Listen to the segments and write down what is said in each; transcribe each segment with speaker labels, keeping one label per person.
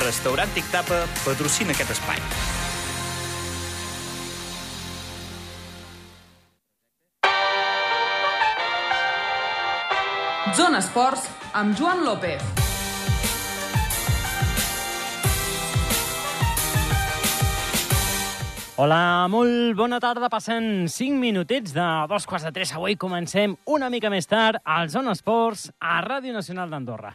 Speaker 1: Restaurant Tic Tapa patrocina aquest espai.
Speaker 2: Zona Esports amb Joan López.
Speaker 3: Hola, molt bona tarda. Passen 5 minutets de dos quarts de tres. Avui comencem una mica més tard al Zona Esports a Ràdio Nacional d'Andorra.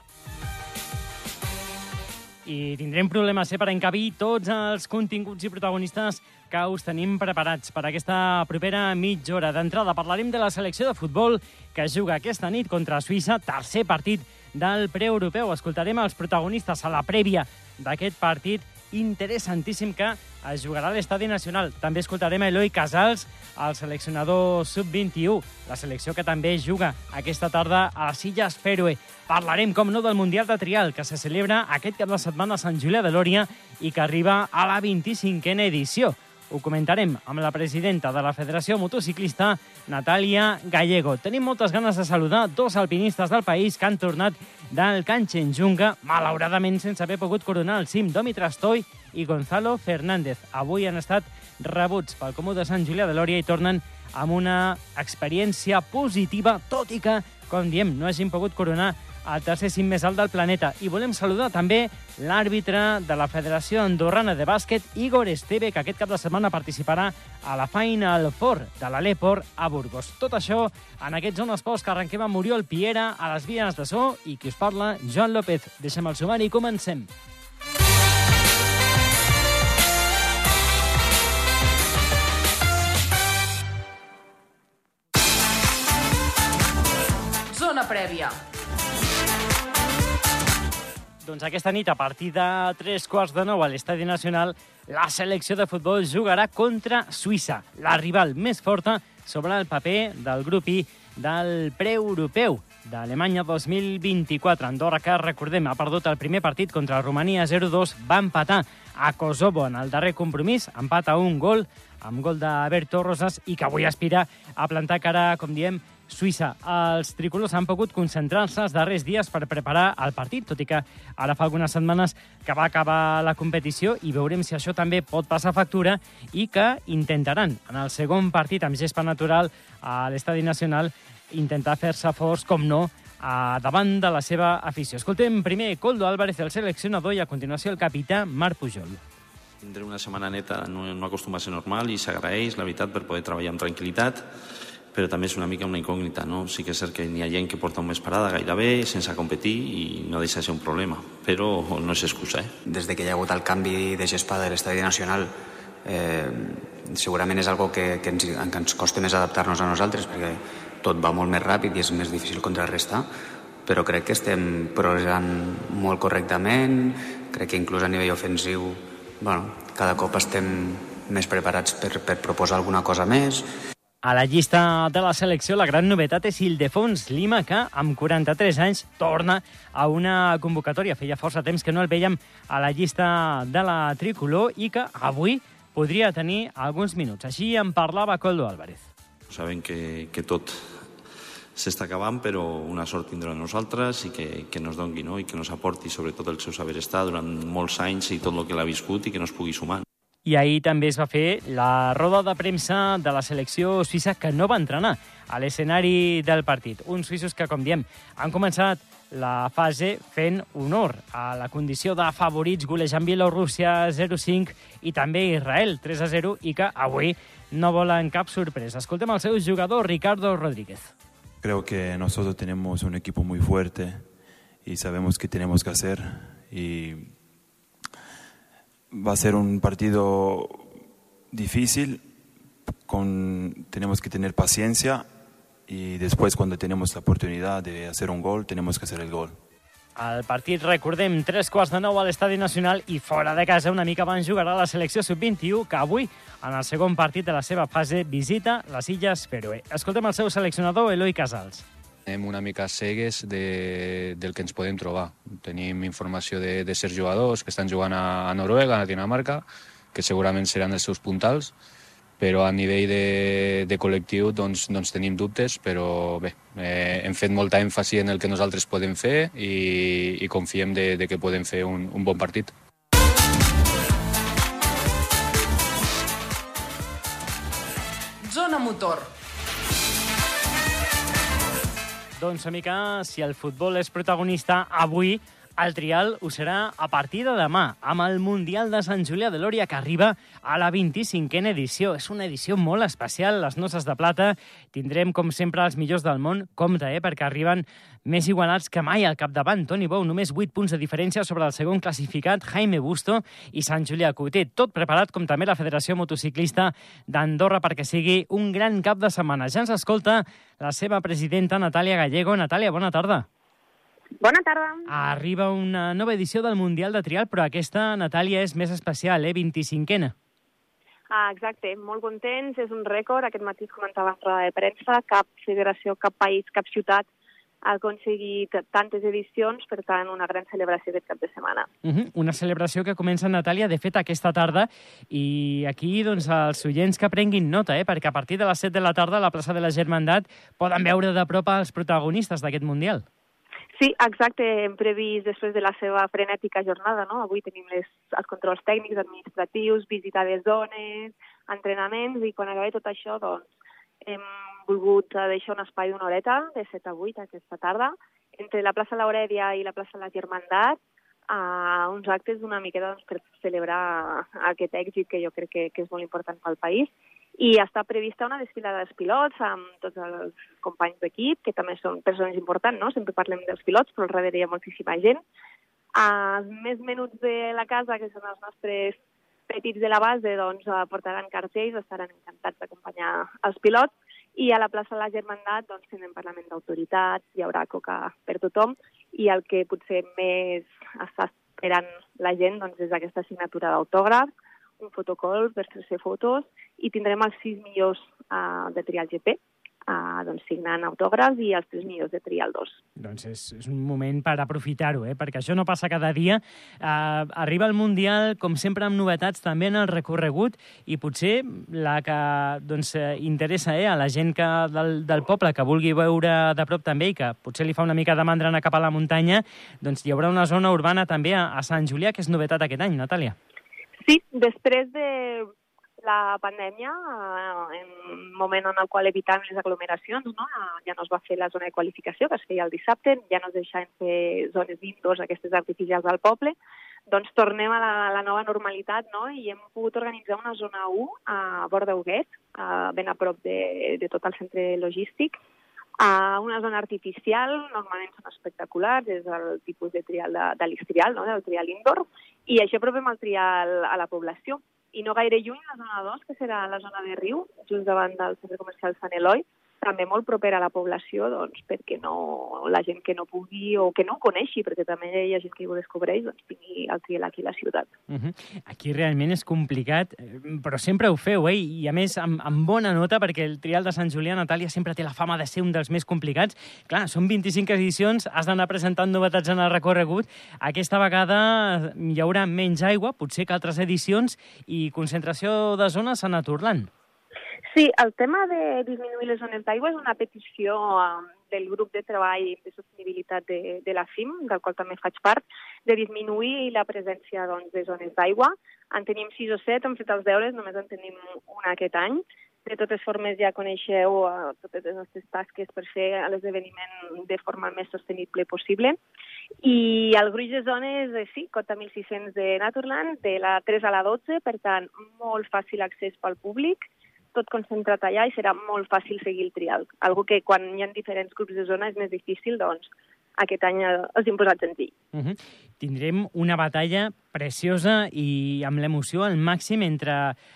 Speaker 3: I tindrem problemes eh, per encabir tots els continguts i protagonistes que us tenim preparats per aquesta propera mitja hora. D'entrada parlarem de la selecció de futbol que juga aquesta nit contra Suïssa, tercer partit del preeuropeu. Escoltarem els protagonistes a la prèvia d'aquest partit interessantíssim que es jugarà a l'Estadi Nacional. També escoltarem a Eloi Casals, el seleccionador sub-21, la selecció que també juga aquesta tarda a les Illes Fèroe. Parlarem, com no, del Mundial de Trial, que se celebra aquest cap de setmana a Sant Julià de Lòria i que arriba a la 25a edició. Ho comentarem amb la presidenta de la Federació Motociclista, Natàlia Gallego. Tenim moltes ganes de saludar dos alpinistes del país que han tornat del Kanchenjunga, malauradament sense haver pogut coronar el cim Domi Trastoy i Gonzalo Fernández. Avui han estat rebuts pel Comú de Sant Julià de Lòria i tornen amb una experiència positiva, tot i que, com diem, no hagin pogut coronar el tercer cim més alt del planeta. I volem saludar també l'àrbitre de la Federació Andorrana de Bàsquet, Igor Esteve, que aquest cap de setmana participarà a la Final Four de l'Aleport a Burgos. Tot això en aquests zones esports que arrenquem amb Oriol Piera a les vies de so i qui us parla, Joan López. Deixem el sumari i comencem.
Speaker 2: Zona prèvia.
Speaker 3: Doncs aquesta nit, a partir de tres quarts de nou a l'Estadi Nacional, la selecció de futbol jugarà contra Suïssa, la rival més forta sobre el paper del grup I del preeuropeu d'Alemanya 2024. Andorra, que recordem, ha perdut el primer partit contra Romania 0-2, va empatar a Kosovo en el darrer compromís, empat a un gol, amb gol de Berto Rosas, i que avui aspira a plantar cara, com diem, Suïssa. Els tricolors han pogut concentrar-se els darrers dies per preparar el partit, tot i que ara fa algunes setmanes que va acabar la competició i veurem si això també pot passar factura i que intentaran en el segon partit amb gespa natural a l'Estadi Nacional intentar fer-se forts, com no, a davant de la seva afició. Escoltem primer Coldo Álvarez, el seleccionador, i a continuació el capità Marc Pujol.
Speaker 4: Tindré una setmana neta no, no acostuma a ser normal i s'agraeix, la veritat, per poder treballar amb tranquil·litat però també és una mica una incògnita, no? Sí que és cert que n'hi ha gent que porta un mes parada gairebé, sense competir, i no deixa de ser un problema, però no és excusa, eh?
Speaker 5: Des de que hi ha hagut el canvi de gespa de l'estadi nacional, eh, segurament és algo que, que, ens, que ens costa més adaptar-nos a nosaltres, perquè tot va molt més ràpid i és més difícil contrarrestar, però crec que estem progressant molt correctament, crec que inclús a nivell ofensiu, bueno, cada cop estem més preparats per, per proposar alguna cosa més,
Speaker 3: a la llista de la selecció, la gran novetat és Ildefons Lima, que amb 43 anys torna a una convocatòria. Feia força temps que no el veiem a la llista de la tricolor i que avui podria tenir alguns minuts. Així en parlava Coldo Álvarez.
Speaker 4: Sabem que, que tot s'està acabant, però una sort tindrà a nosaltres i que, que nos dongui no? i que nos aporti sobretot el seu saber estar durant molts anys i tot el que l'ha viscut i que nos pugui sumar.
Speaker 3: I ahir també es va fer la roda de premsa de la selecció suïssa que no va entrenar a l'escenari del partit. Uns suïssos que, com diem, han començat la fase fent honor a la condició de favorits golejant Bielorússia 0-5 i també Israel 3-0 i que avui no volen cap sorpresa. Escoltem el seu jugador Ricardo Rodríguez.
Speaker 6: Creo que nosotros tenemos un equipo muy fuerte y sabemos qué tenemos que hacer y va a ser un partido difícil, con, tenemos que tener paciencia y después cuando tenemos la oportunidad de hacer un gol, tenemos que hacer el gol.
Speaker 3: El partit, recordem, tres quarts de nou a l'Estadi Nacional i fora de casa una mica abans jugarà la selecció sub-21 que avui, en el segon partit de la seva fase, visita les Illes Fèroe. Escoltem el seu seleccionador, Eloi Casals.
Speaker 7: Anem una mica cegues de, del que ens podem trobar. Tenim informació de, de certs jugadors que estan jugant a, a Noruega, a Dinamarca, que segurament seran els seus puntals, però a nivell de, de col·lectiu doncs, doncs tenim dubtes, però bé, eh, hem fet molta èmfasi en el que nosaltres podem fer i, i confiem de, de que podem fer un, un bon partit.
Speaker 2: Zona Motor.
Speaker 3: Doncs, amica, si el futbol és protagonista avui, el trial ho serà a partir de demà, amb el Mundial de Sant Julià de Lòria, que arriba a la 25a edició. És una edició molt especial, les noces de plata. Tindrem, com sempre, els millors del món. Compte, eh, perquè arriben més igualats que mai al capdavant. Toni Bou, només 8 punts de diferència sobre el segon classificat, Jaime Busto i Sant Julià Couté. Tot preparat, com també la Federació Motociclista d'Andorra, perquè sigui un gran cap de setmana. Ja ens escolta la seva presidenta, Natàlia Gallego. Natàlia, bona tarda.
Speaker 8: Bona tarda.
Speaker 3: Arriba una nova edició del Mundial de Trial, però aquesta, Natàlia, és més especial, eh? 25ena.
Speaker 8: Ah, exacte, molt contents, és un rècord. Aquest matí comentava en roda de premsa, cap federació, cap país, cap ciutat ha aconseguit tantes edicions, per tant, una gran celebració aquest cap de setmana.
Speaker 3: Uh -huh. Una celebració que comença, Natàlia, de fet, aquesta tarda, i aquí, doncs, els oients que prenguin nota, eh? perquè a partir de les 7 de la tarda a la plaça de la Germandat poden veure de prop els protagonistes d'aquest Mundial.
Speaker 8: Sí, exacte, hem previst després de la seva frenètica jornada, no? Avui tenim les, els controls tècnics, administratius, visita de zones, entrenaments, i quan acabi tot això, doncs, hem volgut deixar un espai d'una horeta, de 7 a 8 aquesta tarda, entre la plaça Laurèdia i la plaça La Germandat, a uns actes una miqueta doncs, per celebrar aquest èxit que jo crec que, que és molt important pel país i està prevista una desfilada dels pilots amb tots els companys d'equip, que també són persones importants, no? Sempre parlem dels pilots, però al darrere hi ha moltíssima gent. Els més menuts de la casa, que són els nostres petits de la base, doncs portaran cartells, estaran encantats d'acompanyar els pilots, i a la plaça de la Germandat doncs, tenen Parlament d'autoritats, hi haurà coca per tothom, i el que potser més està esperant la gent doncs, és aquesta signatura d'autògrafs, un fotocol per fer fotos i tindrem els sis millors uh, de trial GP, uh, doncs, signant autògrafs i els tres millors de trial 2.
Speaker 3: Doncs és, és un moment per aprofitar-ho, eh? perquè això no passa cada dia. Uh, arriba el Mundial, com sempre, amb novetats també en el recorregut i potser la que doncs, interessa eh, a la gent que, del, del poble que vulgui veure de prop també i que potser li fa una mica de mandra anar cap a la muntanya, doncs hi haurà una zona urbana també a, a Sant Julià, que és novetat aquest any, Natàlia.
Speaker 8: Sí, després de la pandèmia, eh, en un moment en el qual evitàvem les aglomeracions, no? ja no es va fer la zona de qualificació, que es feia el dissabte, ja no es deixaven fer zones d'indoors, aquestes artificials al poble, doncs tornem a la, a la nova normalitat no? i hem pogut organitzar una zona 1 a Bordeuguet, ben a prop de, de tot el centre logístic, a una zona artificial, normalment són espectaculars, és el tipus de trial de, de l'istrial, no? del trial indoor, i això apropem el trial a la població. I no gaire lluny, la zona 2, que serà la zona de Riu, just davant del centre comercial Sant Eloi, també molt propera a la població, doncs, perquè no, la gent que no pugui o que no coneixi, perquè també hi ha gent que ho descobreix, doncs tingui el trial aquí a la ciutat.
Speaker 3: Uh -huh. Aquí realment és complicat, eh, però sempre ho feu, eh? I a més amb, amb bona nota, perquè el trial de Sant Julià, Natàlia, sempre té la fama de ser un dels més complicats. Clar, són 25 edicions, has d'anar presentant novetats en el recorregut. Aquesta vegada hi haurà menys aigua, potser que altres edicions, i concentració de zones s'ha anat urlant.
Speaker 8: Sí, el tema de disminuir les zones d'aigua és una petició um, del grup de treball de sostenibilitat de, de la FIM, del qual també faig part, de disminuir la presència doncs, de zones d'aigua. En tenim sis o set, hem fet els deures, només en tenim una aquest any. De totes formes ja coneixeu uh, totes les nostres tasques per fer l'esdeveniment de forma més sostenible possible. I el gruix de zones, eh, sí, cota 1.600 de Naturland, de la 3 a la 12, per tant, molt fàcil accés pel públic, tot concentrat allà i serà molt fàcil seguir el trial. Algo que quan hi ha diferents grups de zona és més difícil, doncs aquest any els hem posat senzill.
Speaker 3: Uh -huh. Tindrem una batalla preciosa i amb l'emoció al màxim entre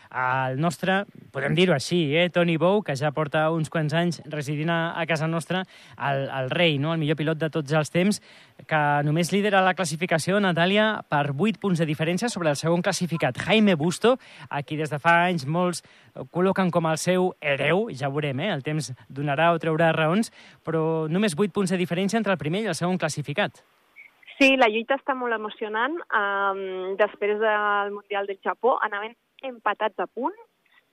Speaker 3: el nostre, podem dir-ho així, eh, Toni Bou, que ja porta uns quants anys residint a, a casa nostra, el, el rei, no? el millor pilot de tots els temps, que només lidera la classificació, Natàlia, per 8 punts de diferència sobre el segon classificat, Jaime Busto, a qui des de fa anys molts col·loquen com el seu hereu, ja veurem, eh? el temps donarà o traurà raons, però només 8 punts de diferència entre el primer i el segon classificat.
Speaker 8: Sí, la lluita està molt emocionant. Um, després del Mundial del Japó anaven empatats a punt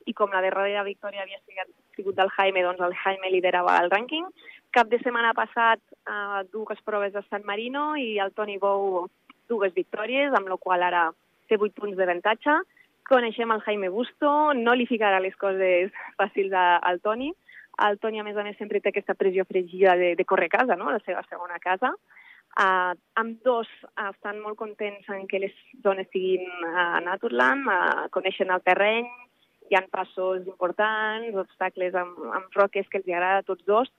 Speaker 8: i com la darrera victòria havia sigut, sigut del Jaime, doncs el Jaime liderava el rànquing. Cap de setmana passat uh, dues proves de San Marino i el Toni Bou dues victòries, amb la qual ara té vuit punts d'avantatge. Coneixem el Jaime Busto, no li ficarà les coses fàcils a, al Toni. El Toni, a més a més, sempre té aquesta pressió fregida de, de córrer a casa, no? la seva segona casa. Uh, amb dos uh, estan molt contents en que les zones siguin a Naturland, uh, coneixen el terreny, hi ha passos importants, obstacles amb, amb roques que els agrada a tots dos.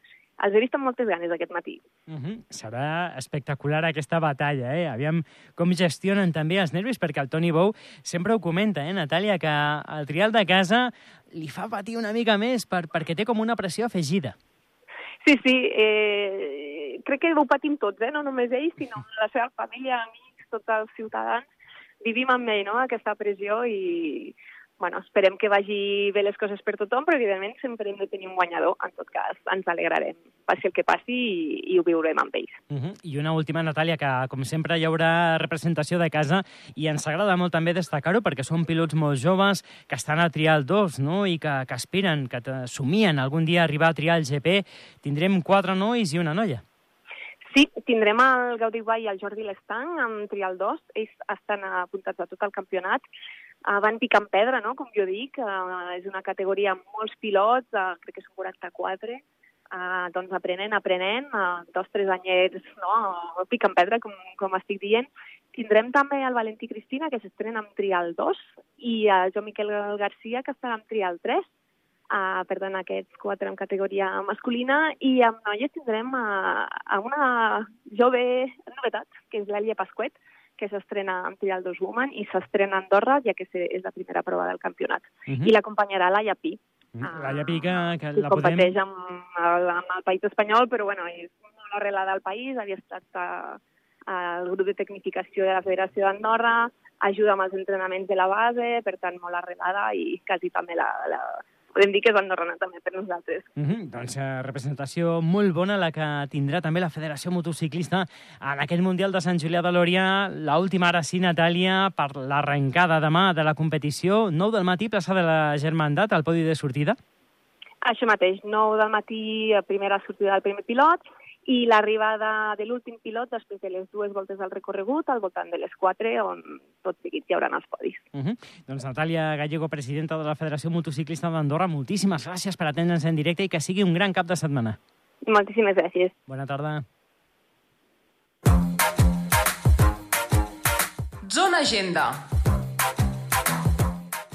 Speaker 8: Els he vist amb moltes ganes aquest matí.
Speaker 3: Uh -huh. Serà espectacular aquesta batalla, eh? Aviam com gestionen també els nervis, perquè el Toni Bou sempre ho comenta, eh, Natàlia, que el trial de casa li fa patir una mica més per, perquè té com una pressió afegida.
Speaker 8: Sí, sí, eh, crec que ho patim tots, eh? no només ells, sinó la seva família, amics, tots els ciutadans. Vivim amb ell, no?, aquesta pressió i, bueno, esperem que vagi bé les coses per tothom, però evidentment sempre hem de tenir un guanyador. En tot cas, ens alegrarem, passi el que passi, i, i ho viurem amb ells.
Speaker 3: Uh -huh. I una última, Natàlia, que com sempre hi haurà representació de casa i ens agrada molt també destacar-ho perquè són pilots molt joves que estan a triar el 2 no? i que, que aspiren, que somien algun dia arribar a triar el GP. Tindrem quatre nois i una noia.
Speaker 8: Sí, tindrem el Gaudí Guai i el Jordi Lestang amb Trial 2. Ells estan apuntats a tot el campionat uh, van picant pedra, no? com jo dic, uh, és una categoria amb molts pilots, uh, crec que són 44, uh, doncs aprenent, aprenent, uh, dos, tres anyets, no? picant pedra, com, com estic dient. Tindrem també el Valentí Cristina, que s'estrena amb Trial 2, i el jo Miquel Garcia, que estarà amb Trial 3, uh, per tant, aquests quatre en categoria masculina, i amb noies tindrem uh, a una jove novetat, que és l'Èlia Pasquet, que s'estrena amb Trial 2 Woman i s'estrena a Andorra, ja que és la primera prova del campionat. Uh -huh. I l'acompanyarà la Pi.
Speaker 3: Uh -huh. La Pi que, que
Speaker 8: la
Speaker 3: podem...
Speaker 8: competeix amb el, amb el país espanyol, però bueno, és molt arrelada al país, havia estat a, al grup de tecnificació de la Federació d'Andorra, ajuda amb els entrenaments de la base, per tant, molt arrelada i quasi també la, la, podem dir que és andorrana també per nosaltres.
Speaker 3: Mm -hmm. Doncs eh, representació molt bona la que tindrà també la Federació Motociclista en aquest Mundial de Sant Julià de Lòria. L'última ara sí, Natàlia, per l'arrencada demà de la competició. 9 del matí, plaça de la Germandat, al podi de sortida.
Speaker 8: Això mateix, 9 del matí, primera sortida del primer pilot, i l'arribada de l'últim pilot després de les dues voltes del recorregut al voltant de les 4, on tot seguit hi haurà els podis.
Speaker 3: Uh -huh. Doncs Natàlia Gallego, presidenta de la Federació Motociclista d'Andorra, moltíssimes gràcies per atendre'ns en directe i que sigui un gran cap de setmana.
Speaker 8: Moltíssimes gràcies.
Speaker 3: Bona tarda.
Speaker 2: Zona Agenda.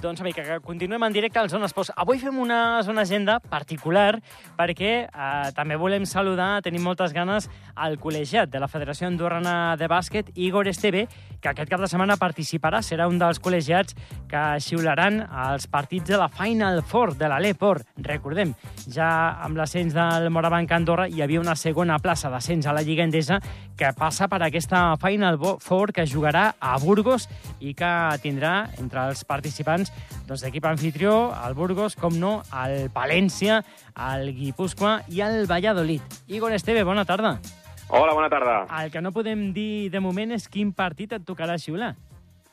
Speaker 3: Doncs, amic, que continuem en directe al Zona Esports. Avui fem una zona agenda particular perquè eh, també volem saludar, tenim moltes ganes, al col·legiat de la Federació Andorrana de Bàsquet, Igor Esteve, que aquest cap de setmana participarà. Serà un dels col·legiats que xiularan els partits de la Final Four de l'Aleport. Recordem, ja amb l'ascens del Morabanc Andorra hi havia una segona plaça d'ascens a la Lliga Endesa que passa per aquesta Final Four que jugarà a Burgos i que tindrà entre els participants doncs, l'equip anfitrió, el Burgos, com no, el Palència, el Guipúscoa i el Valladolid. Igor Esteve, bona tarda.
Speaker 9: Hola, bona tarda.
Speaker 3: El que no podem dir de moment és quin partit et tocarà xiular.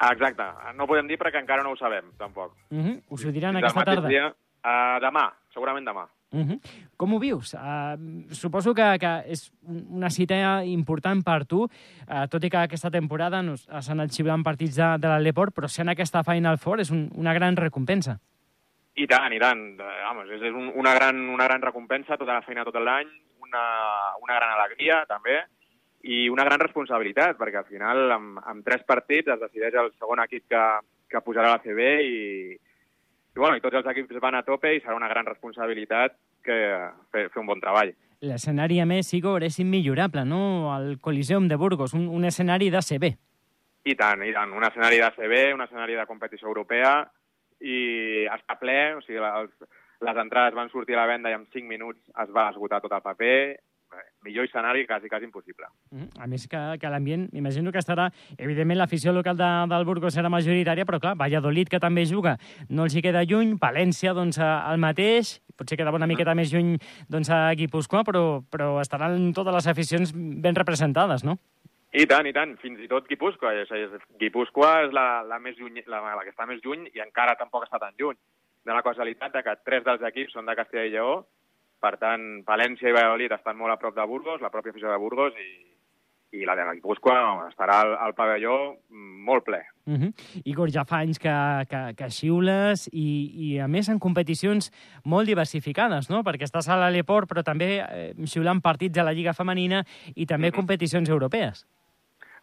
Speaker 9: Exacte, no podem dir perquè encara no ho sabem, tampoc.
Speaker 3: Uh -huh. Us ho diran aquesta tarda.
Speaker 9: Dia, uh, demà, segurament demà.
Speaker 3: Uh -huh. Com ho vius? Uh, suposo que, que és una cita important per tu, uh, tot i que aquesta temporada no, s'han anat xiulant partits de, de l'Aleport, però ser en aquesta Final Four és un, una gran recompensa.
Speaker 9: I tant, i tant. Uh, vamos, és, és un, una, gran, una gran recompensa, tota la feina tot l'any, una, una gran alegria, també, i una gran responsabilitat, perquè al final, amb, amb tres partits, es decideix el segon equip que, que pujarà a la CB i, i, bueno, i tots els equips van a tope i serà una gran responsabilitat que fer, fer un bon treball.
Speaker 3: L'escenari, a més, Igor, és immillorable, no? El Coliseum de Burgos, un, un escenari d'ACB.
Speaker 9: I tant, i tant. Un escenari d'ACB, un escenari de competició europea i està ple, o sigui, els, les entrades van sortir a la venda i en 5 minuts es va esgotar tot el paper, millor escenari quasi, quasi impossible.
Speaker 3: Mm, a més que, que l'ambient, m'imagino que estarà... Evidentment, l'afició local de, del Burgos serà majoritària, però clar, Valladolid, que també juga, no els hi queda lluny, València, doncs, el mateix, potser quedava una miqueta més lluny doncs, a Guipúscoa, però, però estaran totes les aficions ben representades, no?
Speaker 9: I tant, i tant, fins i tot Guipúscoa. Guipúscoa és la, la, més lluny, la, la que està més lluny i encara tampoc està tan lluny. De la causalitat de que tres dels equips són de Castella i Lleó per tant, València i Valladolid estan molt a prop de Burgos, la pròpia afició de Burgos, i, i la de Guipúscoa estarà al, al pavelló molt ple.
Speaker 3: Uh -huh. Igor, ja fa anys que, que, que xiules i, i, a més, en competicions molt diversificades, no? Perquè estàs a l'Aleport, però també eh, xiulant partits a la Lliga Femenina i també uh -huh. competicions europees.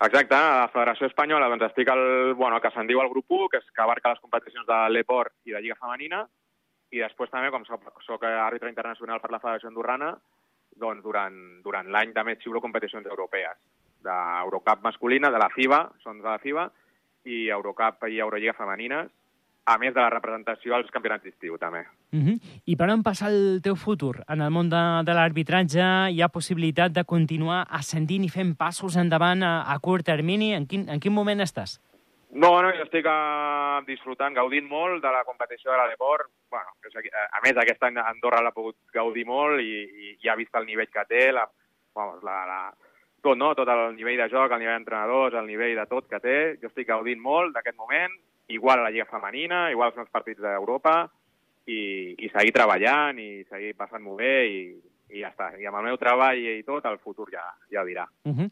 Speaker 9: Exacte, a la Federació Espanyola doncs estic al, bueno, que se'n diu el grup 1, que, és, que abarca les competicions de l'Eport i de Lliga Femenina, i després també, com soc, soc àrbitre internacional per la Federació Andorrana, doncs durant, durant l'any també xiulo competicions europees d'Eurocup masculina, de la FIBA, són de la FIBA, i Eurocup i Eurolliga femenines, a més de la representació als campionats d'estiu, també.
Speaker 3: Uh -huh. I per on passa el teu futur? En el món de, de l'arbitratge hi ha possibilitat de continuar ascendint i fent passos endavant a, a curt termini? En quin, en quin moment estàs?
Speaker 9: No, no, jo estic uh, disfrutant, gaudint molt de la competició de l'Aleport. Bueno, a més, aquest any Andorra l'ha pogut gaudir molt i, i ja ha vist el nivell que té, la, bueno, la, la, tot, no? tot el nivell de joc, el nivell d'entrenadors, el nivell de tot que té. Jo estic gaudint molt d'aquest moment, igual a la Lliga Femenina, igual als meus partits d'Europa, i, i seguir treballant i seguir passant-m'ho bé i, i ja està. I amb el meu treball i tot, el futur ja, ja dirà.
Speaker 3: Uh -huh.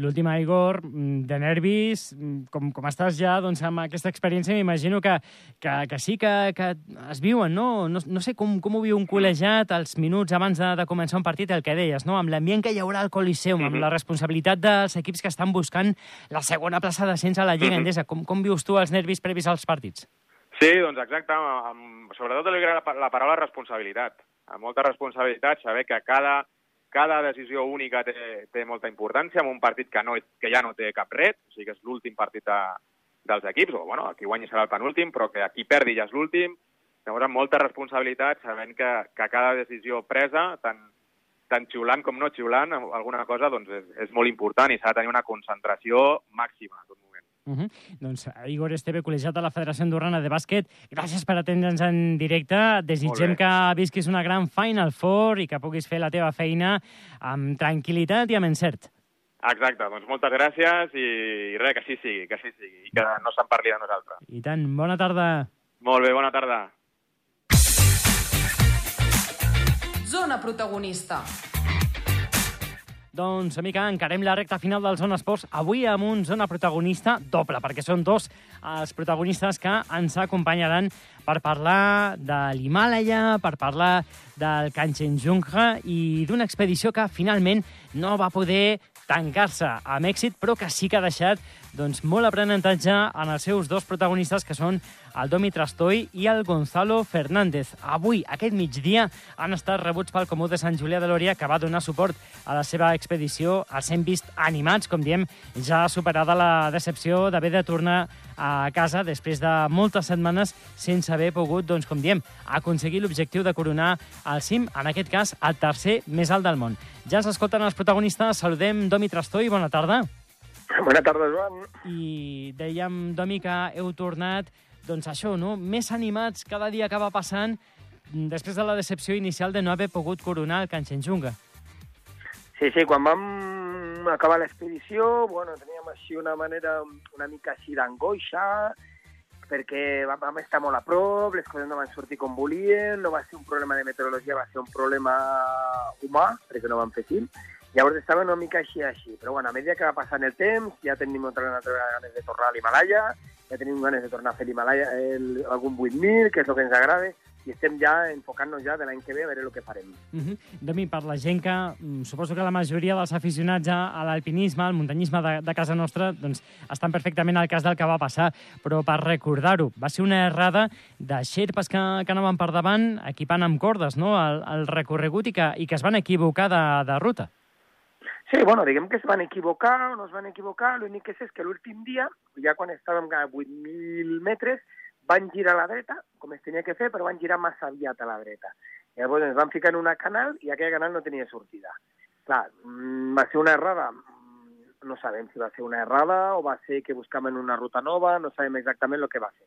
Speaker 3: L'última, Igor, mm, de nervis, mm, com, com estàs ja doncs, amb aquesta experiència, m'imagino que, que, que sí que, que es viuen, no? No, no sé com, com ho viu un col·legiat els minuts abans de, de començar un partit, el que deies, no? amb l'ambient que hi haurà al Coliseum, uh -huh. amb la responsabilitat dels equips que estan buscant la segona plaça d'ascens a la Lliga uh -huh. Endesa. Com, com vius tu els nervis previs als partits?
Speaker 9: Sí, doncs exacte. Amb, sobretot li agrada la, la paraula responsabilitat amb molta responsabilitat, saber que cada, cada decisió única té, té molta importància en un partit que, no, que ja no té cap ret, o sigui que és l'últim partit de, dels equips, o bueno, qui guanyi serà el penúltim, però que aquí perdi ja és l'últim. Llavors, amb molta responsabilitat, sabent que, que cada decisió presa, tant, tant xiulant com no xiulant, alguna cosa doncs és, és molt important i s'ha de tenir una concentració màxima moment.
Speaker 3: Uh -huh. Doncs Igor Esteve, col·legiat de la Federació Andorrana de Bàsquet, gràcies per atendre'ns en directe. Desitgem que visquis una gran Final Four i que puguis fer la teva feina amb tranquil·litat i amb encert.
Speaker 9: Exacte, doncs moltes gràcies i, i res, que així sigui, que així sigui, i que no se'n parli de nosaltres.
Speaker 3: I tant, bona tarda.
Speaker 9: Molt bé, bona tarda.
Speaker 2: Zona protagonista.
Speaker 3: Doncs, amica, encarem la recta final del Zona Esports. Avui amb un Zona Protagonista doble, perquè són dos els protagonistes que ens acompanyaran per parlar de l'Himàlaia, per parlar del Kanchenjunga i d'una expedició que finalment no va poder tancar-se amb èxit, però que sí que ha deixat doncs, molt aprenentatge en els seus dos protagonistes, que són el Domi Trastoi i el Gonzalo Fernández. Avui, aquest migdia, han estat rebuts pel Comú de Sant Julià de Lòria, que va donar suport a la seva expedició. Els hem vist animats, com diem, ja superada la decepció d'haver de tornar a casa després de moltes setmanes sense haver pogut, doncs, com diem, aconseguir l'objectiu de coronar el cim, en aquest cas, el tercer més alt del món. Ja ens escolten els protagonistes. Saludem Domi Trastoi, bona tarda.
Speaker 10: Bona tarda, Joan.
Speaker 3: I dèiem, Domi, que heu tornat, doncs això, no? més animats cada dia que va passant després de la decepció inicial de no haver pogut coronar el Kanchenjunga.
Speaker 10: Sí, sí, quan vam acabar l'expedició, bueno, teníem així una manera una mica així d'angoixa, perquè vam, estar molt a prop, les coses no van sortir com volien, no va ser un problema de meteorologia, va ser un problema humà, perquè no vam fer fil. Llavors estava una mica així, així. Però bueno, a mesura que va passant el temps, ja tenim altres ganes de tornar a l'Himalaya, ja tenim ganes de tornar a fer l'Himalaya, algun 8.000, que és el que ens agrada, i estem ja enfocant-nos ja de l'any que ve a veure el que farem.
Speaker 3: Uh -huh. Demi, per la gent que, mm, suposo que la majoria dels aficionats a l'alpinisme, al muntanyisme de, de casa nostra, doncs estan perfectament al cas del que va passar, però per recordar-ho, va ser una errada de xerpes que, que anaven per davant equipant amb cordes no? el, el recorregut i que, i que es van equivocar de, de ruta.
Speaker 10: Sí, bueno, diguem que es van equivocar o no es van equivocar, l'únic que és, és que l'últim dia, ja quan estàvem a 8.000 metres, van girar a la dreta, com es tenia que fer, però van girar massa aviat a la dreta. Llavors ens van ficar en una canal i aquell canal no tenia sortida. Clar, mm, va ser una errada, mm, no sabem si va ser una errada o va ser que buscaven una ruta nova, no sabem exactament el que va ser.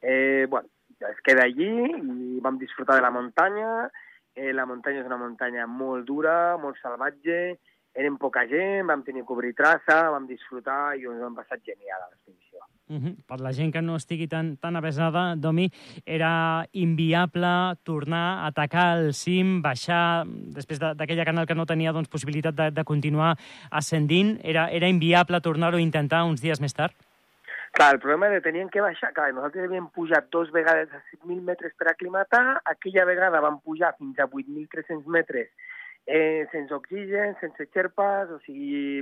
Speaker 10: Eh, bueno, es queda allí i vam disfrutar de la muntanya. Eh, la muntanya és una muntanya molt dura, molt salvatge, érem poca gent, vam tenir que obrir traça, vam disfrutar i ens vam passat genial a l'expedició.
Speaker 3: Uh Uh -huh. Per la gent que no estigui tan, tan avesada, Domi, era inviable tornar a atacar el cim, baixar, després d'aquella canal que no tenia doncs, possibilitat de, de continuar ascendint, era, era inviable tornar-ho a intentar uns dies més tard?
Speaker 10: Clar, el problema era que tenien que baixar, clar, nosaltres havíem pujat dos vegades a 5.000 metres per aclimatar, aquella vegada vam pujar fins a 8.300 metres eh, sense oxigen, sense xerpes, o sigui,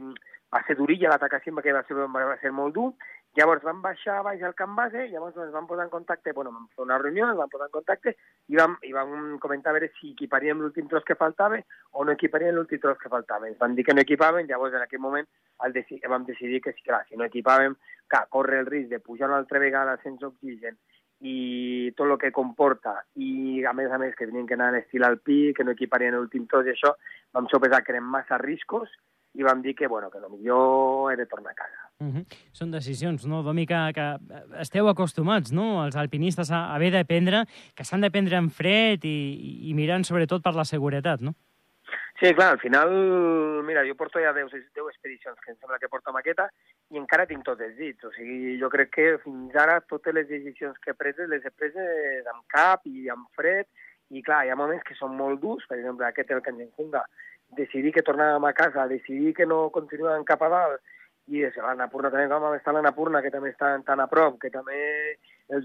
Speaker 10: va ser durilla l'atacació perquè va ser, va ser molt dur, Llavors vam baixar baix al camp base, llavors ens vam posar en contacte, bueno, vam fer una reunió, ens vam posar en contacte i vam, i vam comentar a veure si equiparíem l'últim tros que faltava o no equiparíem l'últim tros que faltava. Ens van dir que no equipaven, llavors en aquell moment el deci vam decidir que, clar, si no equipàvem, clar, corre el risc de pujar una altra vegada sense oxigen i tot el que comporta, i a més a més que tenien que anar en estil alpí, que no equiparien l'últim tros i això, vam sopesar que eren massa riscos i vam dir que, bueno, que millor he de tornar a casa.
Speaker 3: Uh -huh. Són decisions, no, Domi, que, que esteu acostumats, no?, els alpinistes a haver de prendre, que s'han de prendre en fred i, i mirant sobretot per la seguretat, no?
Speaker 10: Sí, clar, al final, mira, jo porto ja 10, 10 expedicions que em sembla que porto maqueta i encara tinc tots els dits. O sigui, jo crec que fins ara totes les decisions que he pres les he pres amb cap i amb fred i clar, hi ha moments que són molt durs, per exemple, aquest el Canyenjunga, decidir que tornàvem a casa, decidir que no continuàvem cap a dalt, i és l'Anapurna també, com està l'Anapurna, que també està tan a prop, que també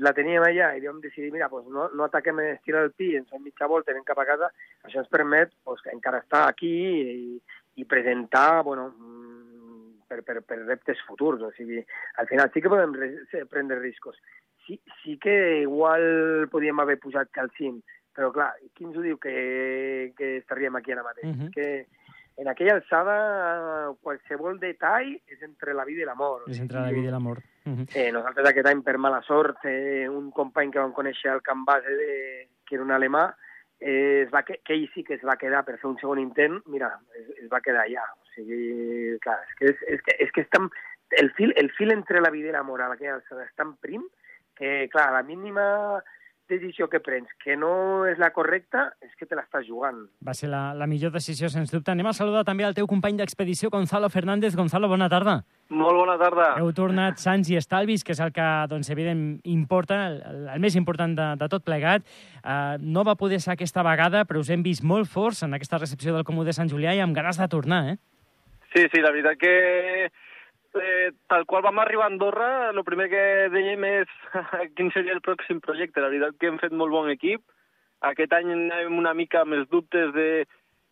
Speaker 10: la teníem allà, i vam decidir, mira, pues no, no ataquem en estil alpí, ens fem mitja volta, anem cap a casa, això ens permet pues, encara estar aquí i, i presentar, bueno, mm, per, per, per reptes futurs, o sigui, al final sí que podem prendre riscos. Sí, sí que igual podíem haver pujat que al cim, però clar, qui ens ho diu que, que estaríem aquí ara mateix? Uh -huh. que en aquella alçada qualsevol detall és entre la vida i la mort.
Speaker 3: És entre la vida i la mort. Uh -huh.
Speaker 10: eh, nosaltres aquest any, per mala sort, eh, un company que vam conèixer al camp base, de, que era un alemà, eh, es va, que, que ell sí que es va quedar per fer un segon intent, mira, es, es va quedar allà. O sigui, clar, és que, és, és que, és que és tan, el, fil, el fil entre la vida i la a aquella alçada és tan prim que, clar, la mínima decisió que prens que no és la correcta, és que te l'estàs jugant.
Speaker 3: Va ser la, la millor decisió, sens dubte. Anem a saludar també el teu company d'expedició, Gonzalo Fernández. Gonzalo, bona tarda.
Speaker 11: Molt bona tarda.
Speaker 3: Heu tornat sants i estalvis, que és el que, doncs, evident, importa, el, el més important de, de tot plegat. Uh, no va poder ser aquesta vegada, però us hem vist molt forts en aquesta recepció del Comú de Sant Julià i amb ganes de tornar, eh?
Speaker 11: Sí, sí, la veritat que eh, tal qual vam arribar a Andorra, el primer que dèiem és quin seria el pròxim projecte. La veritat que hem fet molt bon equip. Aquest any anem una mica amb els dubtes de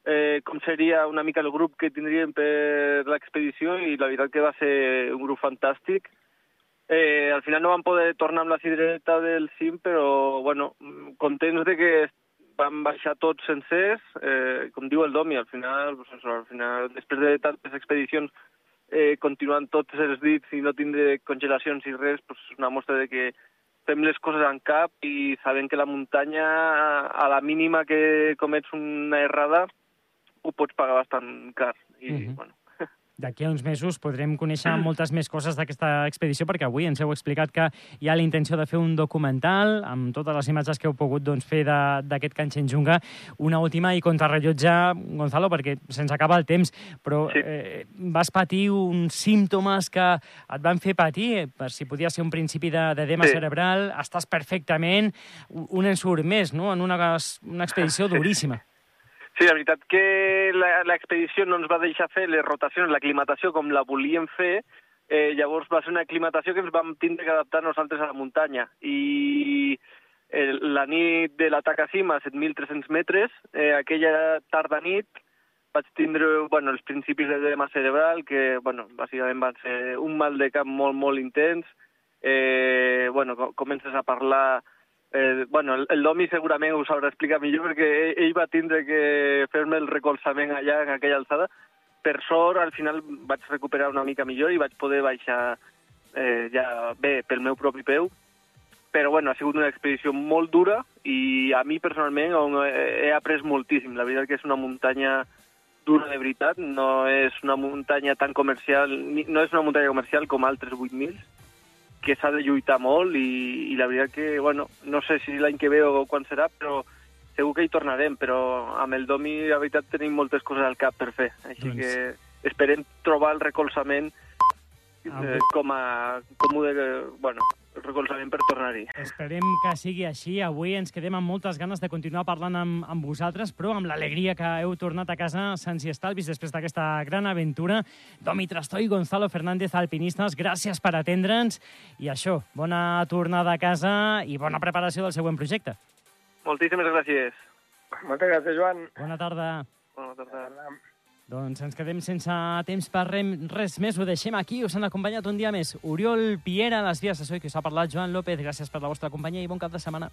Speaker 11: eh, com seria una mica el grup que tindríem per l'expedició i la veritat que va ser un grup fantàstic. Eh, al final no vam poder tornar amb la cirereta del cim, però bueno, contents de que vam baixar tots sencers, eh, com diu el Domi, al final, pues al final després de tantes expedicions eh, continuant tots els dits i no tindre congelacions i res, pues, és una mostra de que fem les coses en cap i sabem que la muntanya, a la mínima que comets una errada, ho pots pagar bastant car. I, uh -huh. bueno,
Speaker 3: D'aquí a uns mesos podrem conèixer moltes més coses d'aquesta expedició, perquè avui ens heu explicat que hi ha la intenció de fer un documental amb totes les imatges que heu pogut doncs, fer d'aquest Canchenjunga. Una última i contrarrellotge, Gonzalo, perquè se'ns acaba el temps, però sí. eh, vas patir uns símptomes que et van fer patir, per si podia ser un principi d'edema de, sí. cerebral, estàs perfectament, un ensurt més, no?, en una, una expedició duríssima. Sí.
Speaker 11: Sí, la veritat que l'expedició no ens va deixar fer les rotacions, l'aclimatació com la volíem fer, eh, llavors va ser una aclimatació que ens vam tindre que adaptar nosaltres a la muntanya. I eh, la nit de l'atac a cima, a 7.300 metres, eh, aquella tarda nit, vaig tindre bueno, els principis de demà cerebral, que bueno, bàsicament van ser un mal de cap molt, molt intens. Eh, bueno, comences a parlar Eh, bueno, el, el Domi segurament ho sabrà explicar millor perquè ell, ell va tindre que fer-me el recolzament allà en aquella alçada. Per sort, al final vaig recuperar una mica millor i vaig poder baixar eh, ja bé pel meu propi peu. Però bueno, ha sigut una expedició molt dura i a mi personalment he après moltíssim. La veritat que és una muntanya dura de veritat, no és una muntanya tan comercial, no és una muntanya comercial com altres 8.000, que s'ha de lluitar molt i, i la veritat que, bueno, no sé si l'any que ve o quan serà, però segur que hi tornarem, però amb el Domi, la veritat, tenim moltes coses al cap per fer. Així doncs... que esperem trobar el recolzament eh, com a com de, bueno, recolzament per tornar-hi.
Speaker 3: Esperem que sigui així. Avui ens quedem amb moltes ganes de continuar parlant amb, amb vosaltres, però amb l'alegria que heu tornat a casa sense estalvis després d'aquesta gran aventura. Domi Trastoi, Gonzalo Fernández, alpinistes, gràcies per atendre'ns. I això, bona tornada a casa i bona preparació del següent projecte.
Speaker 11: Moltíssimes gràcies.
Speaker 10: Moltes gràcies, Joan.
Speaker 3: Bona tarda.
Speaker 11: Bona tarda.
Speaker 3: Doncs ens quedem sense temps per res més. Ho deixem aquí. Us han acompanyat un dia més Oriol Piera, a les vies de so, que us ha parlat Joan López. Gràcies per la vostra companyia i bon cap de setmana.